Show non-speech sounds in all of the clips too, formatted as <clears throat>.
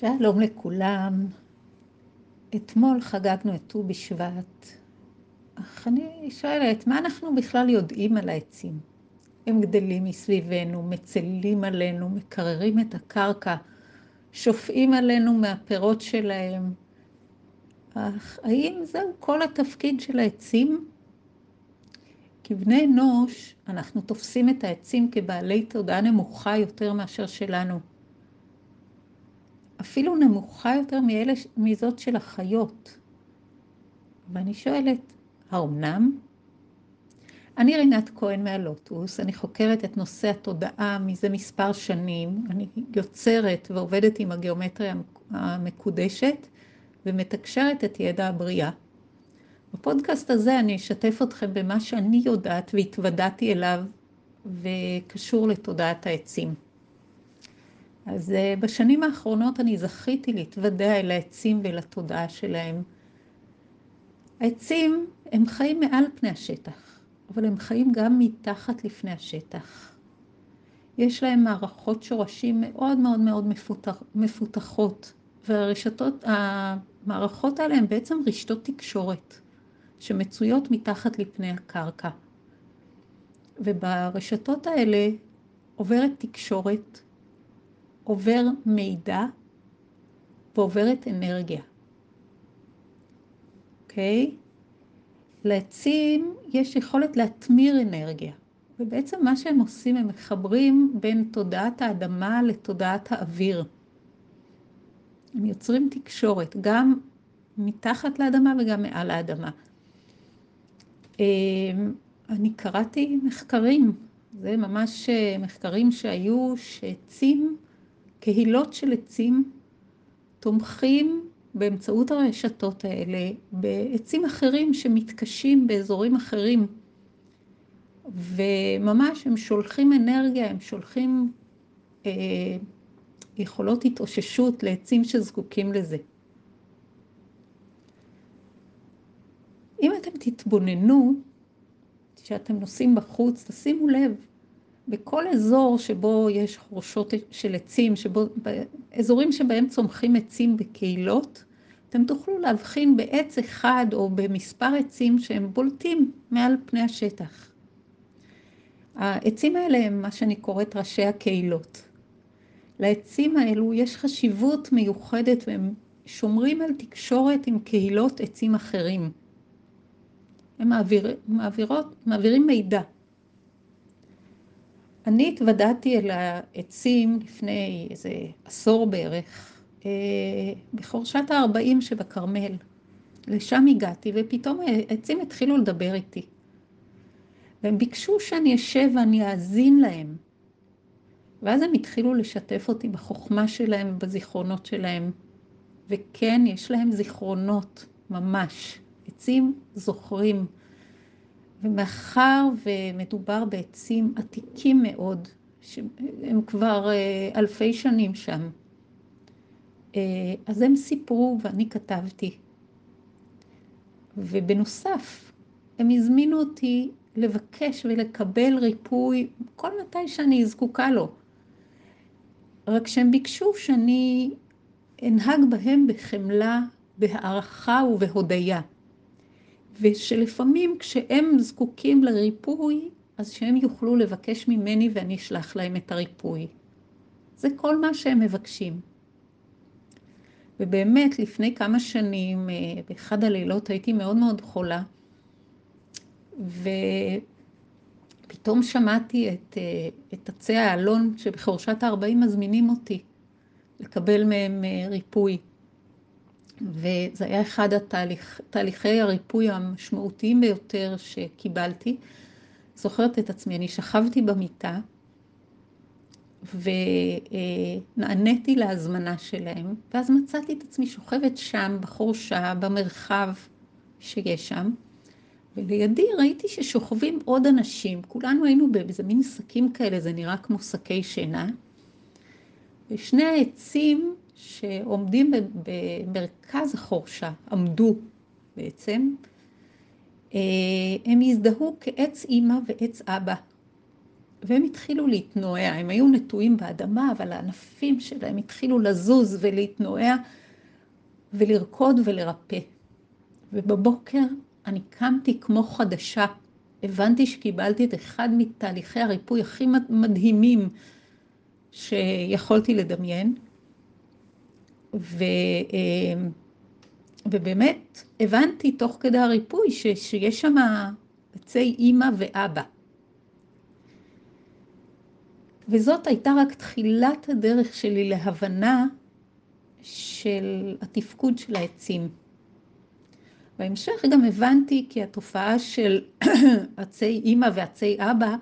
שלום לכולם. אתמול חגגנו את ט"ו בשבט. אך אני שואלת, מה אנחנו בכלל יודעים על העצים? הם גדלים מסביבנו, מצלים עלינו, מקררים את הקרקע, שופעים עלינו מהפירות שלהם. אך האם זהו כל התפקיד של העצים? כבני אנוש, אנחנו תופסים את העצים כבעלי תודעה נמוכה יותר מאשר שלנו. אפילו נמוכה יותר מאלה, מזאת של החיות. ואני שואלת, האומנם? אני רינת כהן מהלוטוס, אני חוקרת את נושא התודעה מזה מספר שנים, אני יוצרת ועובדת עם הגיאומטריה המקודשת ומתקשרת את ידע הבריאה. בפודקאסט הזה אני אשתף אתכם במה שאני יודעת והתוודעתי אליו וקשור לתודעת העצים. אז אה, בשנים האחרונות אני זכיתי להתוודע אל העצים ואל התודעה שלהם. העצים הם חיים מעל פני השטח, אבל הם חיים גם מתחת לפני השטח. יש להם מערכות שורשים מאוד מאוד מאוד מפותח, מפותחות, והרשתות, המערכות האלה הן בעצם רשתות תקשורת שמצויות מתחת לפני הקרקע. וברשתות האלה עוברת תקשורת עובר מידע ועוברת אנרגיה. אוקיי? Okay? לעצים יש יכולת להתמיר אנרגיה, ובעצם מה שהם עושים, הם מחברים בין תודעת האדמה לתודעת האוויר. הם יוצרים תקשורת, גם מתחת לאדמה וגם מעל האדמה. אמ, אני קראתי מחקרים, זה ממש מחקרים שהיו, שעצים קהילות של עצים תומכים באמצעות הרשתות האלה בעצים אחרים שמתקשים באזורים אחרים. וממש הם שולחים אנרגיה, הם שולחים אה, יכולות התאוששות לעצים שזקוקים לזה. אם אתם תתבוננו, כשאתם נוסעים בחוץ, תשימו לב בכל אזור שבו יש חורשות של עצים, שבו, באזורים שבהם צומחים עצים בקהילות, אתם תוכלו להבחין בעץ אחד או במספר עצים שהם בולטים מעל פני השטח. העצים האלה הם מה שאני קוראת ראשי הקהילות. לעצים האלו יש חשיבות מיוחדת והם שומרים על תקשורת עם קהילות עצים אחרים. הם מעביר, מעבירות, מעבירים מידע. אני התוודעתי אל העצים לפני איזה עשור בערך, אה, בחורשת ה-40 שבכרמל. לשם הגעתי, ופתאום העצים התחילו לדבר איתי. והם ביקשו שאני אשב ואני אאזין להם. ואז הם התחילו לשתף אותי בחוכמה שלהם ובזיכרונות שלהם. וכן, יש להם זיכרונות, ממש. עצים זוכרים. ומאחר ומדובר בעצים עתיקים מאוד, שהם כבר אה, אלפי שנים שם, אה, אז הם סיפרו ואני כתבתי. ובנוסף, הם הזמינו אותי לבקש ולקבל ריפוי כל מתי שאני זקוקה לו. רק שהם ביקשו שאני אנהג בהם בחמלה, בהערכה ובהודיה. ושלפעמים כשהם זקוקים לריפוי, אז שהם יוכלו לבקש ממני ואני אשלח להם את הריפוי. זה כל מה שהם מבקשים. ובאמת, לפני כמה שנים, אה, באחד הלילות הייתי מאוד מאוד חולה, ופתאום שמעתי את, אה, את עצי האלון שבחורשת ה-40 מזמינים אותי לקבל מהם אה, ריפוי. וזה היה אחד התהליך, תהליכי הריפוי המשמעותיים ביותר שקיבלתי. זוכרת את עצמי, אני שכבתי במיטה ונעניתי להזמנה שלהם, ואז מצאתי את עצמי שוכבת שם, בחורשה, במרחב שיש שם, ולידי ראיתי ששוכבים עוד אנשים, כולנו היינו באיזה מין שקים כאלה, זה נראה כמו שקי שינה, ושני העצים שעומדים במרכז החורשה, עמדו בעצם, אה, הם הזדהו כעץ אימא ועץ אבא. והם התחילו להתנועע, הם היו נטועים באדמה, אבל הענפים שלהם התחילו לזוז ולהתנועע ולרקוד ולרפא. ובבוקר אני קמתי כמו חדשה, הבנתי שקיבלתי את אחד מתהליכי הריפוי הכי מדהימים שיכולתי לדמיין. ו, אה, ובאמת הבנתי תוך כדי הריפוי ש, שיש שם עצי אימא ואבא. וזאת הייתה רק תחילת הדרך שלי להבנה של התפקוד של העצים. בהמשך גם הבנתי כי התופעה של <clears throat> עצי אימא ועצי אבא,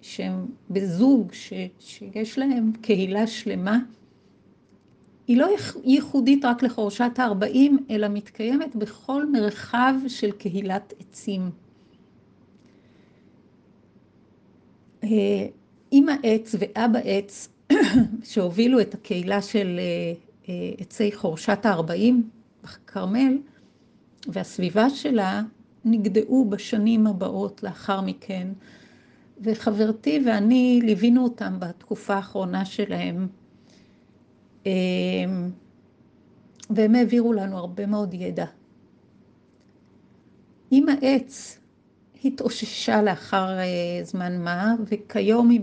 שהם בזוג, ש, שיש להם קהילה שלמה, היא לא ייחודית רק לחורשת הארבעים, אלא מתקיימת בכל מרחב של קהילת עצים. אימא אה, עץ ואבא עץ <coughs> שהובילו את הקהילה של אה, אה, עצי חורשת הארבעים בכרמל והסביבה שלה נגדעו בשנים הבאות לאחר מכן וחברתי ואני ליווינו אותם בתקופה האחרונה שלהם והם העבירו לנו הרבה מאוד ידע. אימא עץ התאוששה לאחר אה, זמן מה, וכיום היא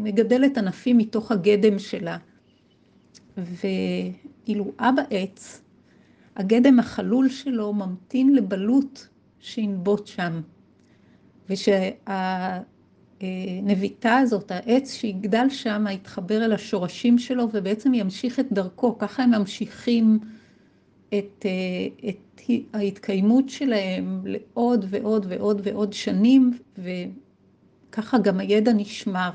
מגדלת ענפים מתוך הגדם שלה. ואילו אבא עץ, הגדם החלול שלו ממתין לבלוט שינבוט שם. ושהנביטה הזאת, העץ שיגדל שם, יתחבר אל השורשים שלו ובעצם ימשיך את דרכו. ככה הם ממשיכים את, אה, את ההתקיימות שלהם לעוד ועוד ועוד ועוד שנים, וככה גם הידע נשמר.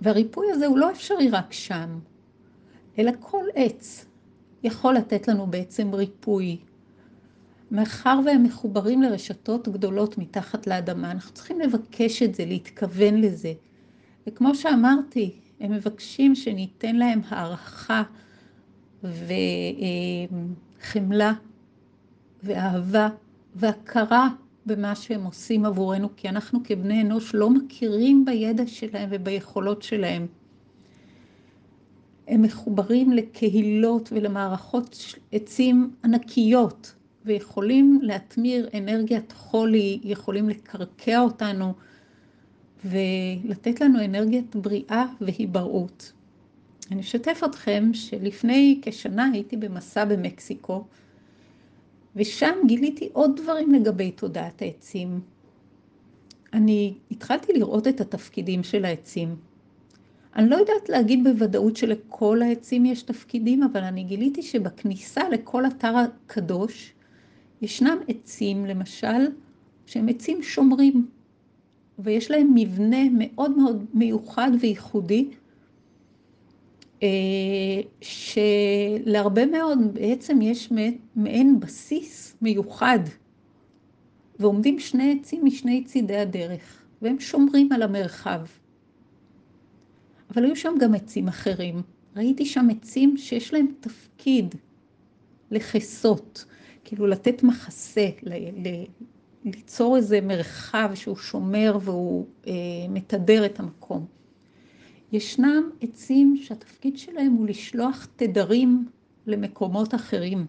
והריפוי הזה הוא לא אפשרי רק שם, אלא כל עץ יכול לתת לנו בעצם ריפוי. מאחר והם מחוברים לרשתות גדולות מתחת לאדמה, אנחנו צריכים לבקש את זה, להתכוון לזה. וכמו שאמרתי, הם מבקשים שניתן להם הערכה ו... חמלה ואהבה והכרה במה שהם עושים עבורנו, כי אנחנו כבני אנוש לא מכירים בידע שלהם וביכולות שלהם. הם מחוברים לקהילות ולמערכות עצים ענקיות ויכולים להתמיר אנרגיית חולי, יכולים לקרקע אותנו ולתת לנו אנרגיית בריאה והיבראות. אני אשתף אתכם שלפני כשנה הייתי במסע במקסיקו, ושם גיליתי עוד דברים לגבי תודעת העצים. אני התחלתי לראות את התפקידים של העצים. אני לא יודעת להגיד בוודאות שלכל העצים יש תפקידים, אבל אני גיליתי שבכניסה לכל אתר הקדוש ישנם עצים, למשל, שהם עצים שומרים, ויש להם מבנה מאוד מאוד מיוחד וייחודי, אה, שלהרבה מאוד בעצם יש מעין בסיס מיוחד, ועומדים שני עצים משני צידי הדרך, והם שומרים על המרחב. אבל היו שם גם עצים אחרים. ראיתי שם עצים שיש להם תפקיד לכסות, כאילו לתת מחסה, ל- ל- ליצור איזה מרחב שהוא שומר והוא אה, מתדר את המקום. ישנם עצים שהתפקיד שלהם הוא לשלוח תדרים למקומות אחרים.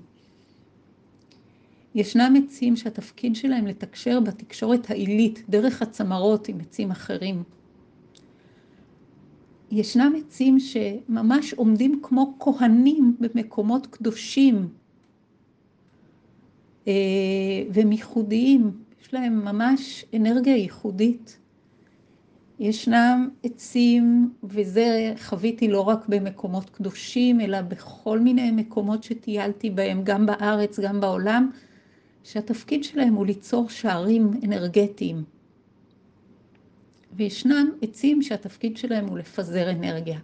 ישנם עצים שהתפקיד שלהם לתקשר בתקשורת העילית דרך הצמרות עם עצים אחרים. ישנם עצים שממש עומדים כמו כהנים במקומות קדושים והם ייחודיים, יש להם ממש אנרגיה ייחודית. ישנם עצים, וזה חוויתי לא רק במקומות קדושים, אלא בכל מיני מקומות שטיילתי בהם, גם בארץ, גם בעולם, שהתפקיד שלהם הוא ליצור שערים אנרגטיים. וישנם עצים שהתפקיד שלהם הוא לפזר אנרגיה.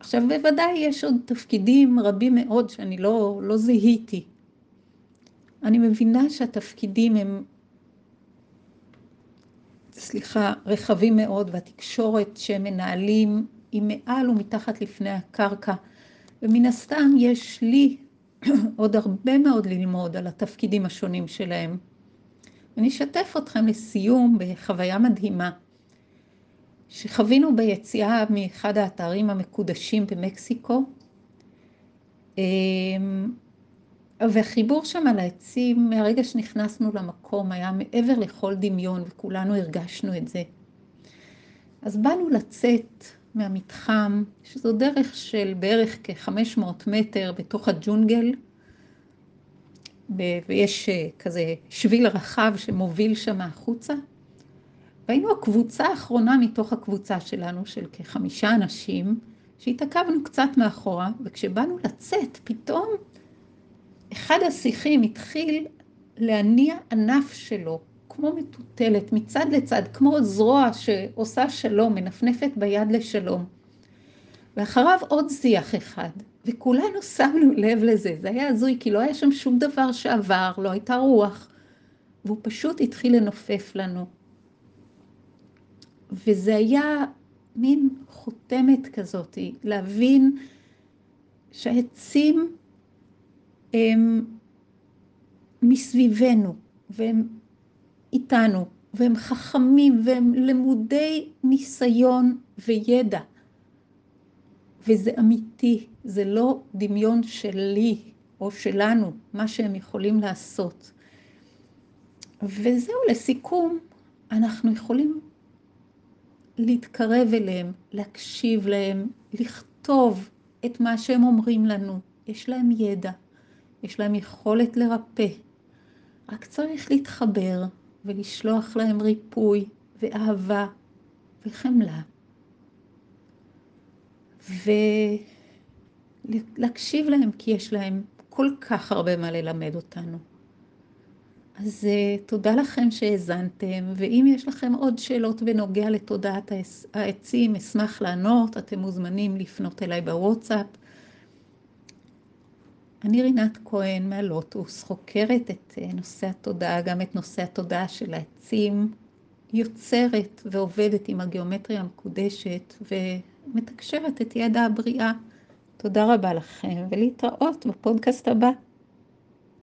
עכשיו, בוודאי יש עוד תפקידים רבים מאוד שאני לא, לא זיהיתי. אני מבינה שהתפקידים הם סליחה, רחבים מאוד, והתקשורת שהם מנהלים היא מעל ומתחת לפני הקרקע. ומן הסתם יש לי <clears throat> עוד הרבה מאוד ללמוד על התפקידים השונים שלהם. אני אשתף אתכם לסיום בחוויה מדהימה שחווינו ביציאה מאחד האתרים המקודשים במקסיקו. והחיבור שם על העצים, מהרגע שנכנסנו למקום, היה מעבר לכל דמיון, וכולנו הרגשנו את זה. אז באנו לצאת מהמתחם, שזו דרך של בערך כ-500 מטר בתוך הג'ונגל, ויש אה, כזה שביל רחב שמוביל שם החוצה. והיינו הקבוצה האחרונה מתוך הקבוצה שלנו, של כחמישה אנשים, שהתעכבנו קצת מאחורה, וכשבאנו לצאת, פתאום אחד השיחים התחיל להניע ענף שלו, כמו מטוטלת, מצד לצד, כמו זרוע שעושה שלום, מנפנפת ביד לשלום. ואחריו עוד שיח אחד, וכולנו שמנו לב לזה. זה היה הזוי, כי לא היה שם שום דבר שעבר, לא הייתה רוח, והוא פשוט התחיל לנופף לנו. וזה היה מין חותמת כזאת, להבין שהעצים הם מסביבנו, והם איתנו, והם חכמים, והם למודי ניסיון וידע. וזה אמיתי, זה לא דמיון שלי או שלנו, מה שהם יכולים לעשות. וזהו, לסיכום, אנחנו יכולים להתקרב אליהם, להקשיב להם, לכתוב את מה שהם אומרים לנו. יש להם ידע, יש להם יכולת לרפא. רק צריך להתחבר ולשלוח להם ריפוי ואהבה וחמלה. ולהקשיב להם, כי יש להם כל כך הרבה מה ללמד אותנו. אז uh, תודה לכם שהאזנתם, ואם יש לכם עוד שאלות בנוגע לתודעת העצים, אשמח לענות, אתם מוזמנים לפנות אליי בוואטסאפ. אני רינת כהן מהלוטוס, חוקרת את uh, נושא התודעה, גם את נושא התודעה של העצים, יוצרת ועובדת עם הגיאומטריה המקודשת ומתקשרת את ידע הבריאה. תודה רבה לכם, ולהתראות בפודקאסט הבא.